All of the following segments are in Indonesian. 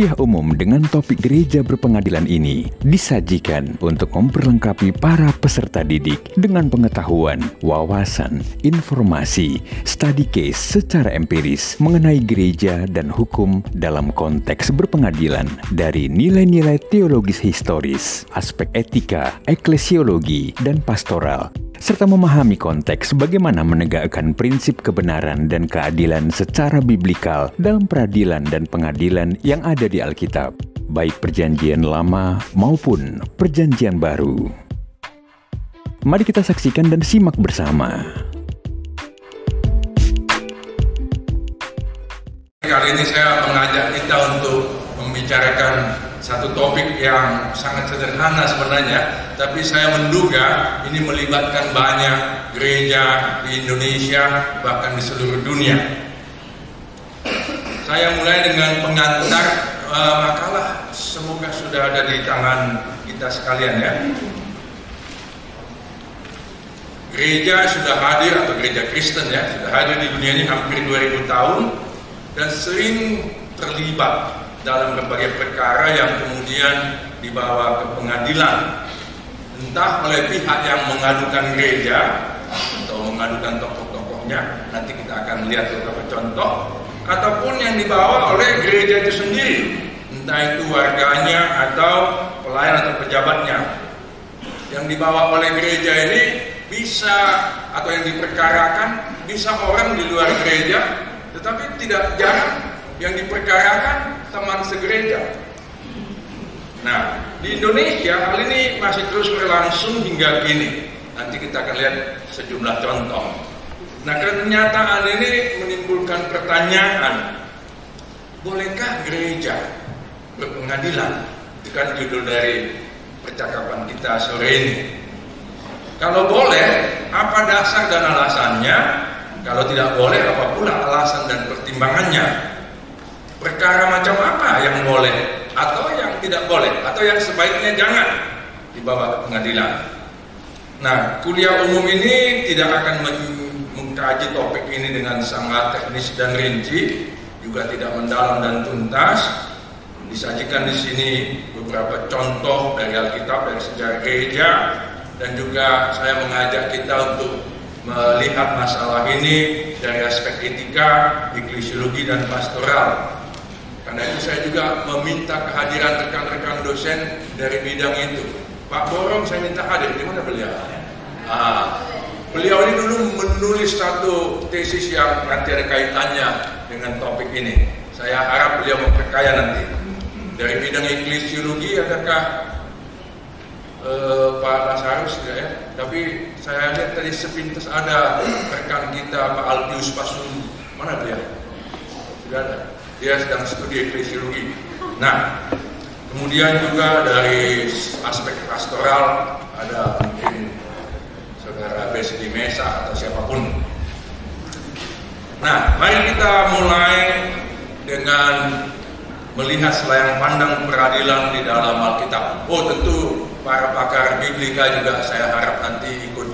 Kuliah umum dengan topik gereja berpengadilan ini disajikan untuk memperlengkapi para peserta didik dengan pengetahuan, wawasan, informasi, study case secara empiris mengenai gereja dan hukum dalam konteks berpengadilan dari nilai-nilai teologis historis, aspek etika, eklesiologi, dan pastoral serta memahami konteks bagaimana menegakkan prinsip kebenaran dan keadilan secara biblikal dalam peradilan dan pengadilan yang ada di Alkitab, baik Perjanjian Lama maupun Perjanjian Baru. Mari kita saksikan dan simak bersama. Kali ini saya mengajak kita untuk membicarakan satu topik yang sangat sederhana sebenarnya, tapi saya menduga ini melibatkan banyak gereja di Indonesia bahkan di seluruh dunia. Saya mulai dengan pengantar uh, makalah, semoga sudah ada di tangan kita sekalian ya. Gereja sudah hadir atau gereja Kristen ya sudah hadir di dunia ini hampir 2000 tahun dan sering terlibat dalam berbagai perkara yang kemudian dibawa ke pengadilan. Entah oleh pihak yang mengadukan gereja atau mengadukan tokoh-tokohnya. Nanti kita akan lihat beberapa contoh. Ataupun yang dibawa oleh gereja itu sendiri. Entah itu warganya atau pelayan atau pejabatnya. Yang dibawa oleh gereja ini bisa atau yang diperkarakan bisa orang di luar gereja. Tetapi tidak jarang yang diperkarakan teman segereja. Nah, di Indonesia hal ini masih terus berlangsung hingga kini. Nanti kita akan lihat sejumlah contoh. Nah, kenyataan ini menimbulkan pertanyaan, bolehkah gereja berpengadilan? Itu kan judul dari percakapan kita sore ini. Kalau boleh, apa dasar dan alasannya? Kalau tidak boleh, apa pula alasan dan pertimbangannya? Perkara macam apa yang boleh atau yang tidak boleh atau yang sebaiknya jangan dibawa ke pengadilan. Nah, kuliah umum ini tidak akan mengkaji topik ini dengan sangat teknis dan rinci, juga tidak mendalam dan tuntas. Disajikan di sini beberapa contoh dari Alkitab, dari sejarah gereja, dan juga saya mengajak kita untuk melihat masalah ini dari aspek etika, eklesiologi, dan pastoral karena itu saya juga meminta kehadiran rekan-rekan dosen dari bidang itu. Pak Borong saya minta hadir, di mana beliau? Ah, beliau ini dulu menulis satu tesis yang nanti ada kaitannya dengan topik ini. Saya harap beliau memperkaya nanti. Dari bidang eklesiologi adakah uh, Pak Lasarus ya, ya? Tapi saya lihat tadi sepintas ada rekan kita Pak Alpius Pasun. Mana beliau? Sudah ada dia sedang studi eklesiologi. Nah, kemudian juga dari aspek pastoral ada mungkin saudara Besi Mesa atau siapa pun. Nah, mari kita mulai dengan melihat selayang pandang peradilan di dalam Alkitab. Oh, tentu para pakar biblika juga saya harap nanti ikut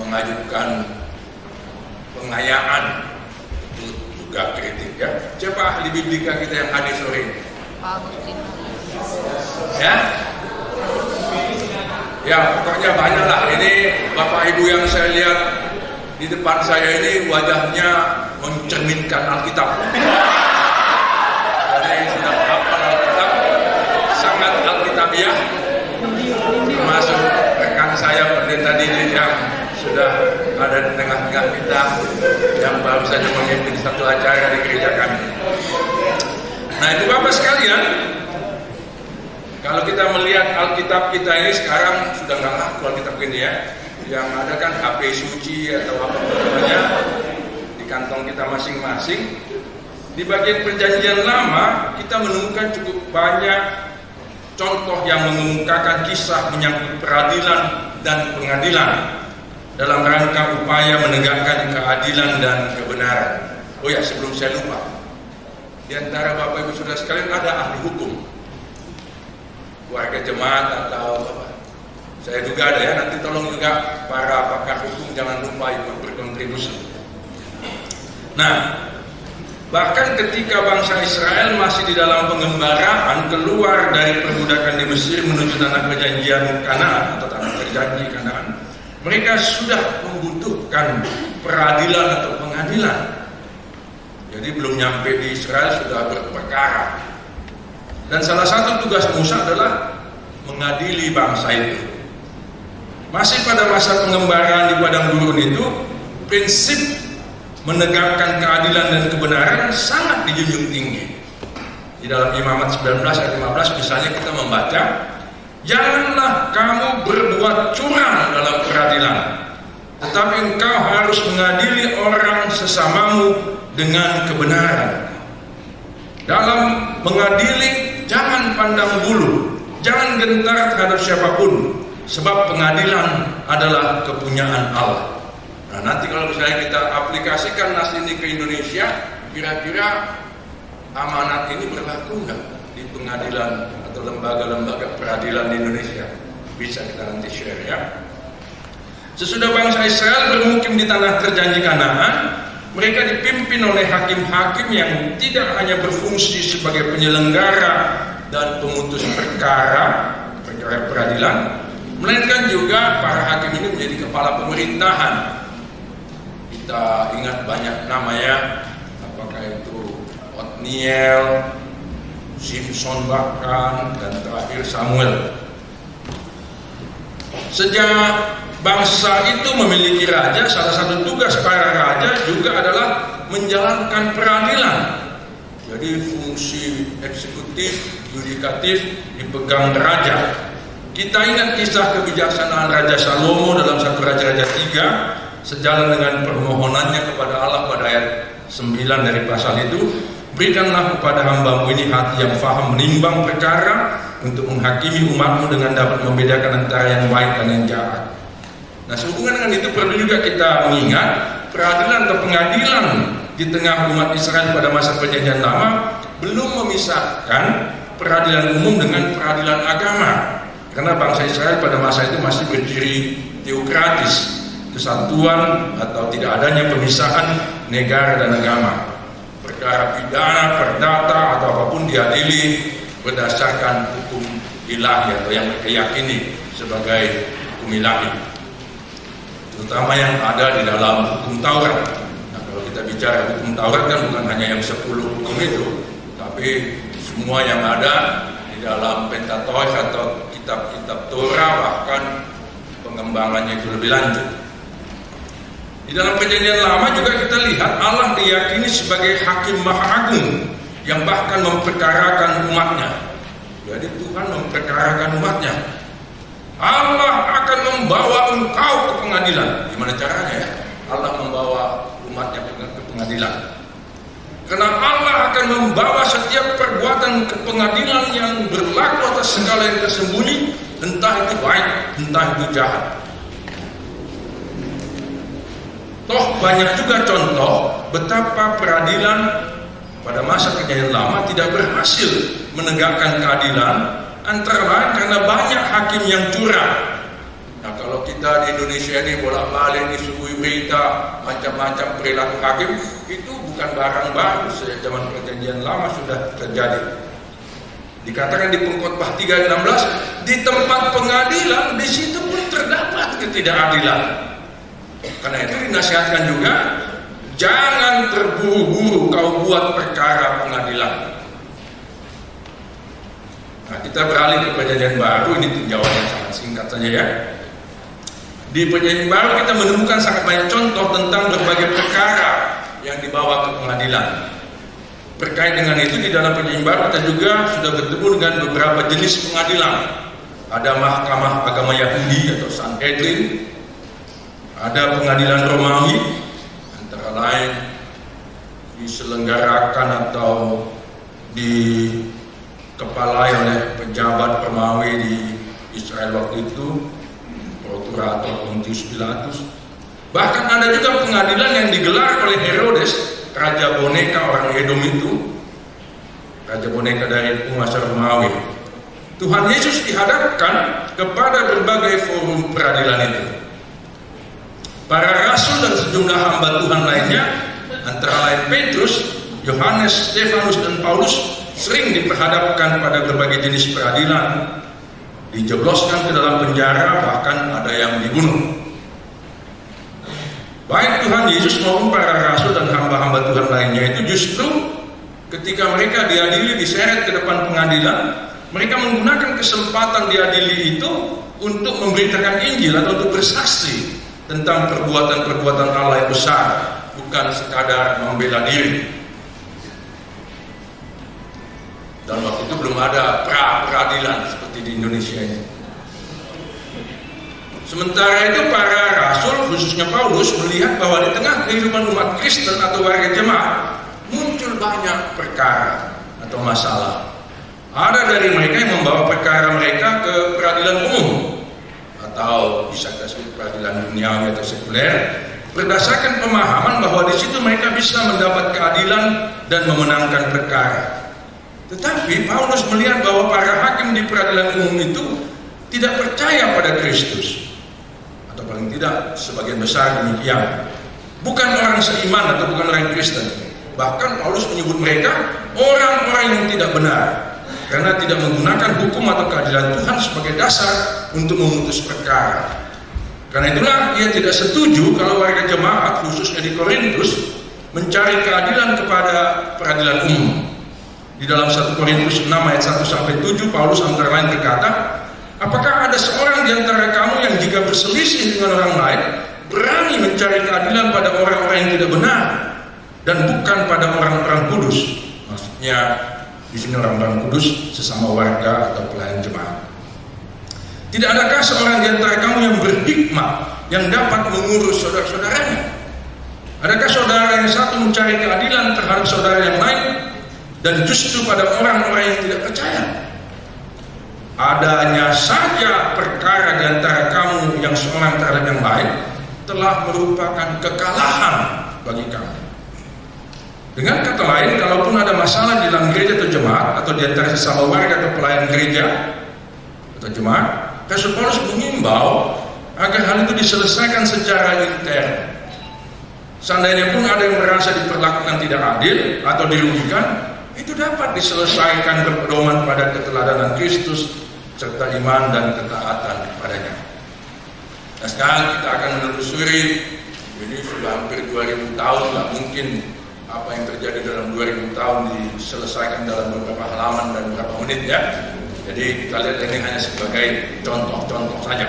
mengajukan pengayaan juga kritik ya. Siapa ahli biblika kita yang hadir sore ini? Ya? Ya pokoknya banyak lah. Ini Bapak Ibu yang saya lihat di depan saya ini wajahnya mencerminkan Alkitab. Jadi sudah hafal Alkitab, sangat Alkitabiah. Termasuk rekan saya pendeta Didi yang sudah ada di tengah-tengah kita yang baru saja memimpin satu acara di gereja kami. Nah itu Bapak sekalian, kalau kita melihat Alkitab kita ini sekarang sudah nggak laku Alkitab ini ya, yang ada kan HP suci atau apa namanya di kantong kita masing-masing. Di bagian perjanjian lama kita menemukan cukup banyak contoh yang mengemukakan kisah menyangkut peradilan dan pengadilan dalam rangka upaya menegakkan keadilan dan kebenaran. Oh ya, sebelum saya lupa, di antara Bapak Ibu Saudara sekalian ada ahli hukum, warga jemaat atau apa? Saya juga ada ya, nanti tolong juga para pakar hukum jangan lupa ikut berkontribusi. Nah, Bahkan ketika bangsa Israel masih di dalam pengembaraan keluar dari perbudakan di Mesir menuju tanah perjanjian Kanaan atau tanah perjanji Kanaan, mereka sudah membutuhkan peradilan atau pengadilan. Jadi belum nyampe di Israel sudah berperkara. Dan salah satu tugas Musa adalah mengadili bangsa itu. Masih pada masa pengembaraan di padang gurun itu, prinsip menegakkan keadilan dan kebenaran sangat dijunjung tinggi. Di dalam Imamat 19 ayat 15 misalnya kita membaca, Janganlah kamu berbuat curang dalam peradilan, tetapi engkau harus mengadili orang sesamamu dengan kebenaran. Dalam mengadili, jangan pandang bulu, jangan gentar terhadap siapa pun, sebab pengadilan adalah kepunyaan Allah. Nah nanti kalau misalnya kita aplikasikan nas ini ke Indonesia, kira-kira amanat ini berlaku nggak di pengadilan atau lembaga-lembaga peradilan di Indonesia? Bisa kita nanti share ya. Sesudah bangsa Israel bermukim di tanah terjanji Kanaan, mereka dipimpin oleh hakim-hakim yang tidak hanya berfungsi sebagai penyelenggara dan pemutus perkara, perkara peradilan, melainkan juga para hakim ini menjadi kepala pemerintahan kita ingat banyak nama ya apakah itu Otniel Simpson bahkan dan terakhir Samuel. Sejak bangsa itu memiliki raja salah satu tugas para raja juga adalah menjalankan peradilan. Jadi fungsi eksekutif yudikatif dipegang raja. Kita ingat kisah kebijaksanaan Raja Salomo dalam satu Raja-Raja tiga sejalan dengan permohonannya kepada Allah pada ayat 9 dari pasal itu berikanlah kepada hambamu ini hati yang faham menimbang perkara untuk menghakimi umatmu dengan dapat membedakan antara yang baik dan yang jahat nah sehubungan dengan itu perlu juga kita mengingat peradilan atau pengadilan di tengah umat Israel pada masa perjanjian lama belum memisahkan peradilan umum dengan peradilan agama karena bangsa Israel pada masa itu masih berdiri teokratis kesatuan atau tidak adanya pemisahan negara dan agama. Perkara pidana, perdata atau apa pun diadili berdasarkan hukum ilahi atau yang mereka yakini sebagai hukum ilahi. Terutama yang ada di dalam hukum Taurat. Nah, kalau kita bicara hukum Taurat kan bukan hanya yang 10 hukum itu, tapi semua yang ada di dalam Pentateuch atau kitab-kitab Torah bahkan pengembangannya itu lebih lanjut. Di dalam perjanjian lama juga kita lihat Allah diyakini sebagai hakim maha agung yang bahkan memperkarakan umatnya. Jadi Tuhan memperkarakan umatnya. Allah akan membawa engkau ke pengadilan. Gimana caranya ya? Allah membawa umatnya ke pengadilan. Karena Allah akan membawa setiap perbuatan ke pengadilan yang berlaku atas segala yang tersembunyi, entah itu baik, entah itu jahat. Toh banyak juga contoh betapa peradilan pada masa kejayaan lama tidak berhasil menegakkan keadilan antara lain karena banyak hakim yang curang. Nah kalau kita di Indonesia ini bolak-balik disuguhi berita macam-macam perilaku hakim itu bukan barang baru sejak zaman perjanjian lama sudah terjadi. Dikatakan di pengkhotbah 316 di tempat pengadilan di situ pun terdapat ketidakadilan. Karena itu dinasihatkan juga jangan terburu-buru kau buat perkara pengadilan. Nah, kita beralih ke perjanjian baru ini tinjauan sangat singkat saja ya. Di perjanjian baru kita menemukan sangat banyak contoh tentang berbagai perkara yang dibawa ke pengadilan. Terkait dengan itu di dalam perjanjian baru kita juga sudah bertemu dengan beberapa jenis pengadilan. Ada mahkamah agama Yahudi atau Sanhedrin, ada pengadilan Romawi antara lain diselenggarakan atau dikepalai oleh pejabat Romawi di Israel waktu itu prokurator Pontius Pilatus. Bahkan ada juga pengadilan yang digelar oleh Herodes raja boneka orang Edom itu. Raja boneka dari penguasa Romawi. Tuhan Yesus dihadapkan kepada berbagai forum peradilan itu Para rasul dan sejumlah hamba Tuhan lainnya, antara lain Petrus, Yohanes, Stefanus, dan Paulus sering diperhadapkan pada berbagai jenis peradilan, dijebloskan ke dalam penjara, bahkan ada yang dibunuh. Baik Tuhan Yesus maupun para rasul dan hamba-hamba Tuhan lainnya itu justru ketika mereka diadili diseret ke depan pengadilan, mereka menggunakan kesempatan diadili itu untuk memberitakan Injil atau untuk bersaksi tentang perbuatan-perbuatan Allah yang besar, bukan sekadar membela diri. Dan waktu itu belum ada pra peradilan seperti di Indonesia ini. Sementara itu para rasul khususnya Paulus melihat bahwa di tengah kehidupan umat Kristen atau warga jemaat muncul banyak perkara atau masalah. Ada dari mereka yang membawa perkara mereka ke peradilan umum atau bisa disebut peradilan duniawi atau sekuler berdasarkan pemahaman bahwa di situ mereka bisa mendapat keadilan dan memenangkan perkara. Tetapi Paulus melihat bahwa para hakim di peradilan umum itu tidak percaya pada Kristus. Atau paling tidak sebagian besar demikian. Bukan orang seiman atau bukan orang Kristen. Bahkan Paulus menyebut mereka orang-orang yang tidak benar. Karena tidak menggunakan hukum atau keadilan Tuhan sebagai dasar untuk memutus perkara. Karena itulah ia tidak setuju kalau warga jemaat khususnya di Korintus mencari keadilan kepada peradilan umum. Di dalam 1 Korintus 6 ayat 1 sampai 7 Paulus antara lain berkata, Apakah ada seorang di antara kamu yang jika berselisih dengan orang lain berani mencari keadilan pada orang-orang yang tidak benar dan bukan pada orang-orang kudus? Maksudnya di sini orang-orang kudus sesama warga atau pelayan jemaat. Tidak adakah seorang di antara kamu yang berhikmat yang dapat mengurus saudara-saudaranya? Adakah saudara yang satu mencari keadilan terhadap saudara yang lain dan justru pada orang-orang yang tidak percaya adanya saja perkara di antara kamu yang seorang terhadap yang lain telah merupakan kekalahan bagi kamu. Dengan kata lain, kalaupun ada masalah di dalam gereja atau jemaat atau di antara sesama warga atau pelayan gereja atau jemaat, Rasul Paulus mengimbau agar hal itu diselesaikan secara intern. Seandainya pun ada yang merasa diperlakukan tidak adil atau dirugikan, itu dapat diselesaikan berpedoman pada keteladanan Kristus serta iman dan ketaatan kepadanya. Nah sekarang kita akan menelusuri ini sudah hampir 2000 tahun lah mungkin apa yang terjadi dalam 2000 tahun diselesaikan dalam beberapa halaman dan beberapa menit ya. Jadi kita lihat ini hanya sebagai contoh-contoh saja.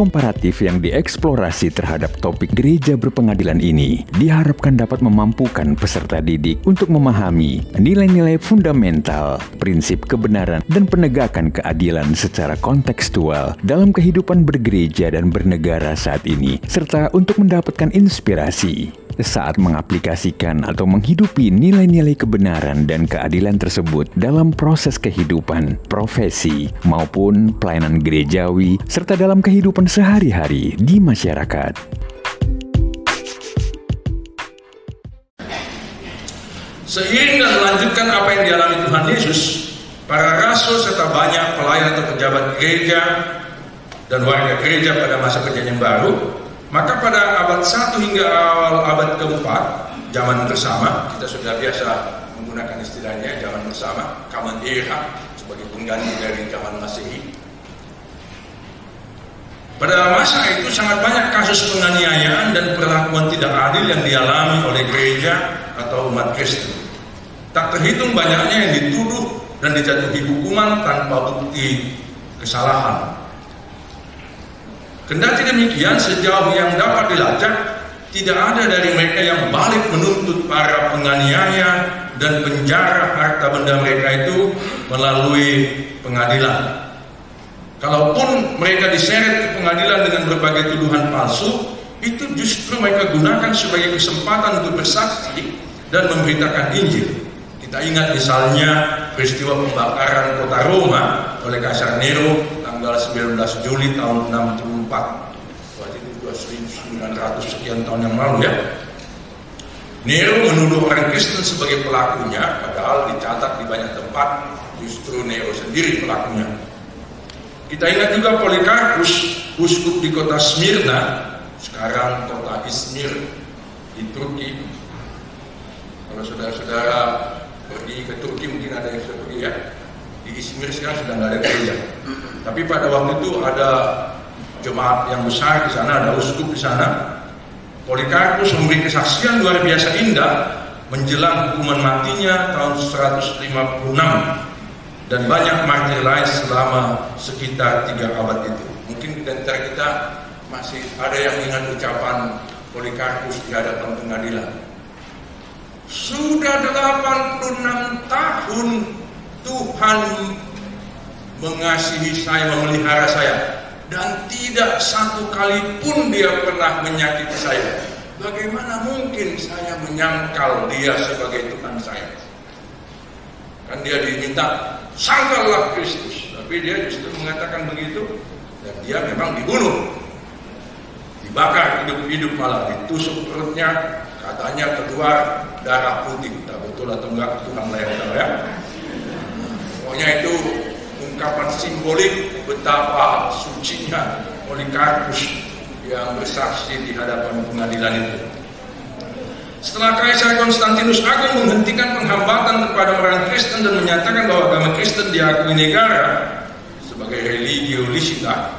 Komparatif yang dieksplorasi terhadap topik gereja berpengadilan ini diharapkan dapat memampukan peserta didik untuk memahami nilai-nilai fundamental, prinsip kebenaran, dan penegakan keadilan secara kontekstual dalam kehidupan bergereja dan bernegara saat ini, serta untuk mendapatkan inspirasi saat mengaplikasikan atau menghidupi nilai-nilai kebenaran dan keadilan tersebut dalam proses kehidupan, profesi, maupun pelayanan gerejawi, serta dalam kehidupan sehari-hari di masyarakat. Seiring dan melanjutkan apa yang dialami Tuhan Yesus, para rasul serta banyak pelayan atau pejabat gereja dan warga gereja pada masa perjanjian baru maka pada abad 1 hingga awal abad keempat, zaman bersama, kita sudah biasa menggunakan istilahnya zaman bersama, common era sebagai pengganti dari zaman masehi. Pada masa itu sangat banyak kasus penganiayaan dan perlakuan tidak adil yang dialami oleh gereja atau umat Kristen. Tak terhitung banyaknya yang dituduh dan dijatuhi hukuman tanpa bukti kesalahan. Kendati demikian, sejauh yang dapat dilacak, tidak ada dari mereka yang balik menuntut para penganiaya dan penjara harta benda mereka itu melalui pengadilan. Kalaupun mereka diseret ke pengadilan dengan berbagai tuduhan palsu, itu justru mereka gunakan sebagai kesempatan untuk bersaksi dan memberitakan Injil. Kita ingat misalnya peristiwa pembakaran kota Roma oleh Kaisar Nero tanggal 19 Juli tahun 64. Waktu itu 1900 sekian tahun yang lalu ya. Nero menuduh orang Kristen sebagai pelakunya, padahal dicatat di banyak tempat justru Nero sendiri pelakunya. Kita ingat juga Polikarpus, uskup di kota Smyrna, sekarang kota Izmir di Turki. Kalau saudara-saudara pergi ke Turki mungkin ada yang sudah pergi ya. Di Izmir sekarang sudah nggak ada gereja. Tapi pada waktu itu ada jemaat yang besar di sana, ada uskup di sana. Polikarpus memberi kesaksian luar biasa indah menjelang hukuman matinya tahun 156 dan banyak martir lain selama sekitar tiga abad itu. Mungkin di antara kita masih ada yang ingat ucapan Polikarpus di hadapan pengadilan. Sudah 86 tahun Tuhan mengasihi saya, memelihara saya. Dan tidak satu kali pun dia pernah menyakiti saya. Bagaimana mungkin saya menyangkal dia sebagai Tuhan saya? Kan dia diminta, sangkallah Kristus. Tapi dia justru mengatakan begitu. Dan dia memang dibunuh dibakar hidup-hidup malah ditusuk perutnya katanya keluar darah putih tak betul atau enggak Tuhan lah yang tahu ya pokoknya itu ungkapan simbolik betapa sucinya Polikarpus yang bersaksi di hadapan pengadilan itu. Setelah Kaisar Konstantinus Agung menghentikan penghambatan kepada orang Kristen dan menyatakan bahwa agama Kristen diakui negara sebagai religio licita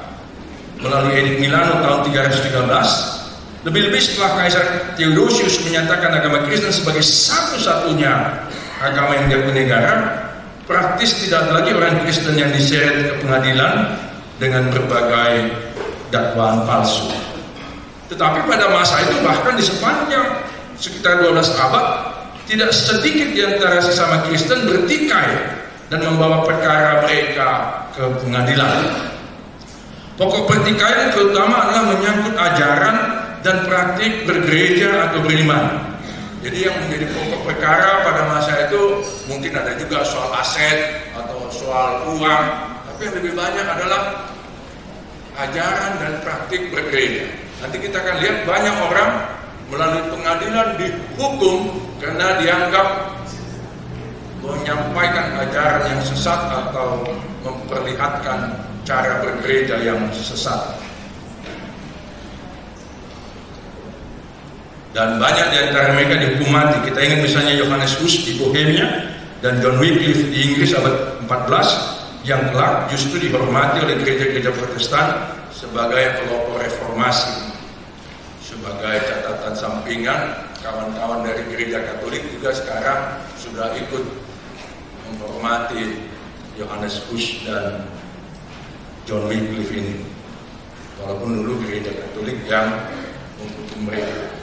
melalui Edik Milano tahun 313 lebih-lebih setelah Kaisar Theodosius menyatakan agama Kristen sebagai satu-satunya agama yang diakui negara praktis tidak lagi orang Kristen yang diseret ke pengadilan dengan berbagai dakwaan palsu tetapi pada masa itu bahkan di sepanjang sekitar 12 abad tidak sedikit di antara sesama Kristen bertikai dan membawa perkara mereka ke pengadilan Pokok pertikaian terutama adalah menyangkut ajaran dan praktik bergereja atau beriman. Jadi yang menjadi pokok perkara pada masa itu mungkin ada juga soal aset atau soal uang, tapi yang lebih banyak adalah ajaran dan praktik bergereja. Nanti kita akan lihat banyak orang melalui pengadilan dihukum karena dianggap menyampaikan ajaran yang sesat atau memperlihatkan cara bergereja yang sesat. Dan banyak di antara mereka dihukum mati. Kita ingat misalnya Yohanes Hus di Bohemia dan John Wycliffe di Inggris abad 14 yang kelak justru dihormati oleh gereja-gereja Protestan sebagai pelopor reformasi. Sebagai catatan sampingan, kawan-kawan dari gereja Katolik juga sekarang sudah ikut menghormati Yohanes Hus dan John Wycliffe ini. Walaupun dulu gereja Katolik yang menghukum mereka.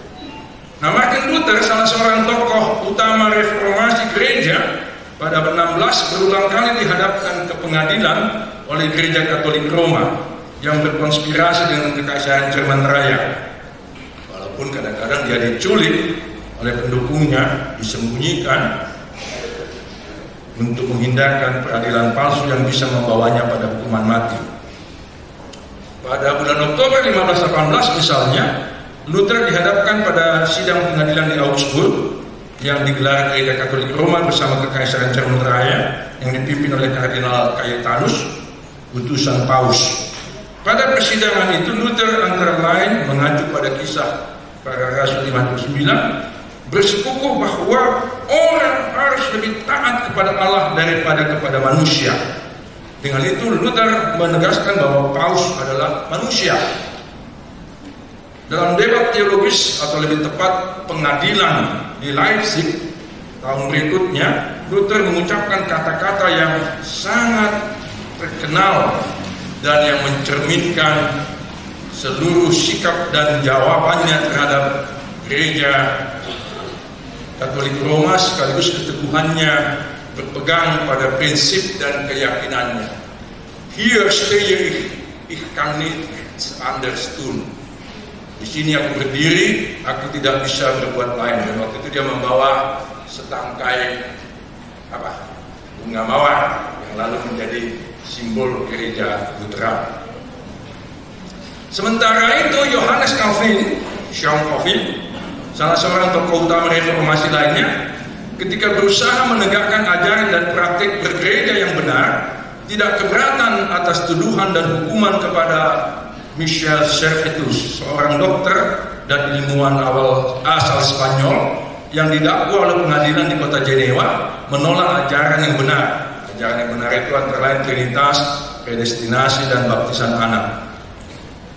Nah Martin Luther salah seorang tokoh utama reformasi gereja pada 16 berulang kali dihadapkan ke pengadilan oleh gereja Katolik Roma yang berkonspirasi dengan kekaisaran Jerman Raya. Walaupun kadang-kadang dia diculik oleh pendukungnya, disembunyikan untuk menghindarkan peradilan palsu yang bisa membawanya pada hukuman mati. Pada bulan Oktober 1518 misalnya, Luther dihadapkan pada sidang pengadilan di Augsburg yang digelar gereja Katolik Roma bersama Kekaisaran Jerman Raya yang dipimpin oleh Kardinal Cayetanus, utusan Paus. Pada persidangan itu Luther antara lain mengacu pada kisah para Rasul 59 bersekukuh bahwa orang harus lebih taat kepada Allah daripada kepada manusia. Dengan itu Luther menegaskan bahwa Paus adalah manusia. Dalam debat teologis atau lebih tepat pengadilan di Leipzig tahun berikutnya, Luther mengucapkan kata-kata yang sangat terkenal dan yang mencerminkan seluruh sikap dan jawabannya terhadap gereja Katolik Roma sekaligus keteguhannya berpegang pada prinsip dan keyakinannya. Here stay ich kann nicht anders tun. Di sini aku berdiri, aku tidak bisa berbuat lain. Dan waktu itu dia membawa setangkai apa bunga mawar yang lalu menjadi simbol gereja Lutheran. Sementara itu Yohanes Calvin, Jean Calvin, salah seorang tokoh utama reformasi lainnya, ketika berusaha menegakkan ajaran dan praktik bergereja yang benar, tidak keberatan atas tuduhan dan hukuman kepada Michel Servetus, seorang dokter dan ilmuwan awal asal Spanyol yang didakwa oleh pengadilan di kota Jenewa menolak ajaran yang benar. Ajaran yang benar itu antara lain Trinitas, predestinasi dan baptisan anak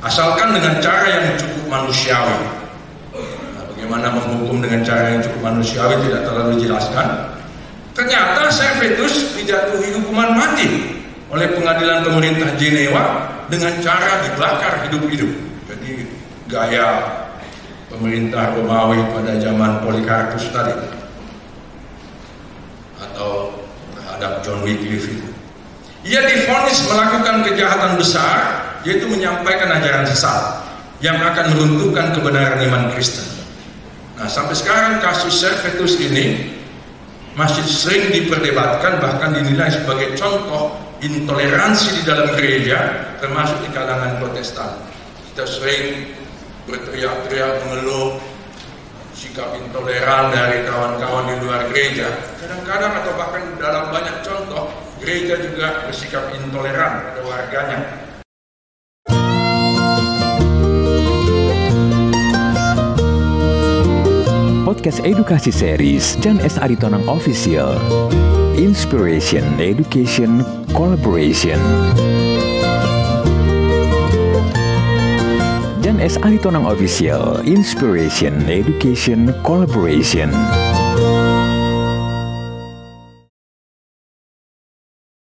asalkan dengan cara yang cukup manusiawi. Nah, bagaimana menghukum dengan cara yang cukup manusiawi tidak terlalu dijelaskan. Ternyata Servetus dijatuhi hukuman mati oleh pengadilan pemerintah Jenewa dengan cara dibakar hidup-hidup. Jadi gaya pemerintah Romawi pada zaman Polikarpus tadi atau terhadap John Wycliffe itu. Ia difonis melakukan kejahatan besar yaitu menyampaikan ajaran sesat yang akan meruntuhkan kebenaran iman Kristen. Nah, sampai sekarang kasus Servetus ini masih sering diperdebatkan bahkan dinilai sebagai contoh intoleransi di dalam gereja termasuk di kalangan Protestan. Kita sering berteriak-teriak mengeluh sikap intoleran dari kawan-kawan di luar gereja. Kadang-kadang atau bahkan dalam banyak contoh gereja juga bersikap intoleran pada warganya podcast edukasi series Jan S. Aritonang Official. Inspiration, Education, Collaboration. Jan S. Aritonang Official, Inspiration, Education, Collaboration.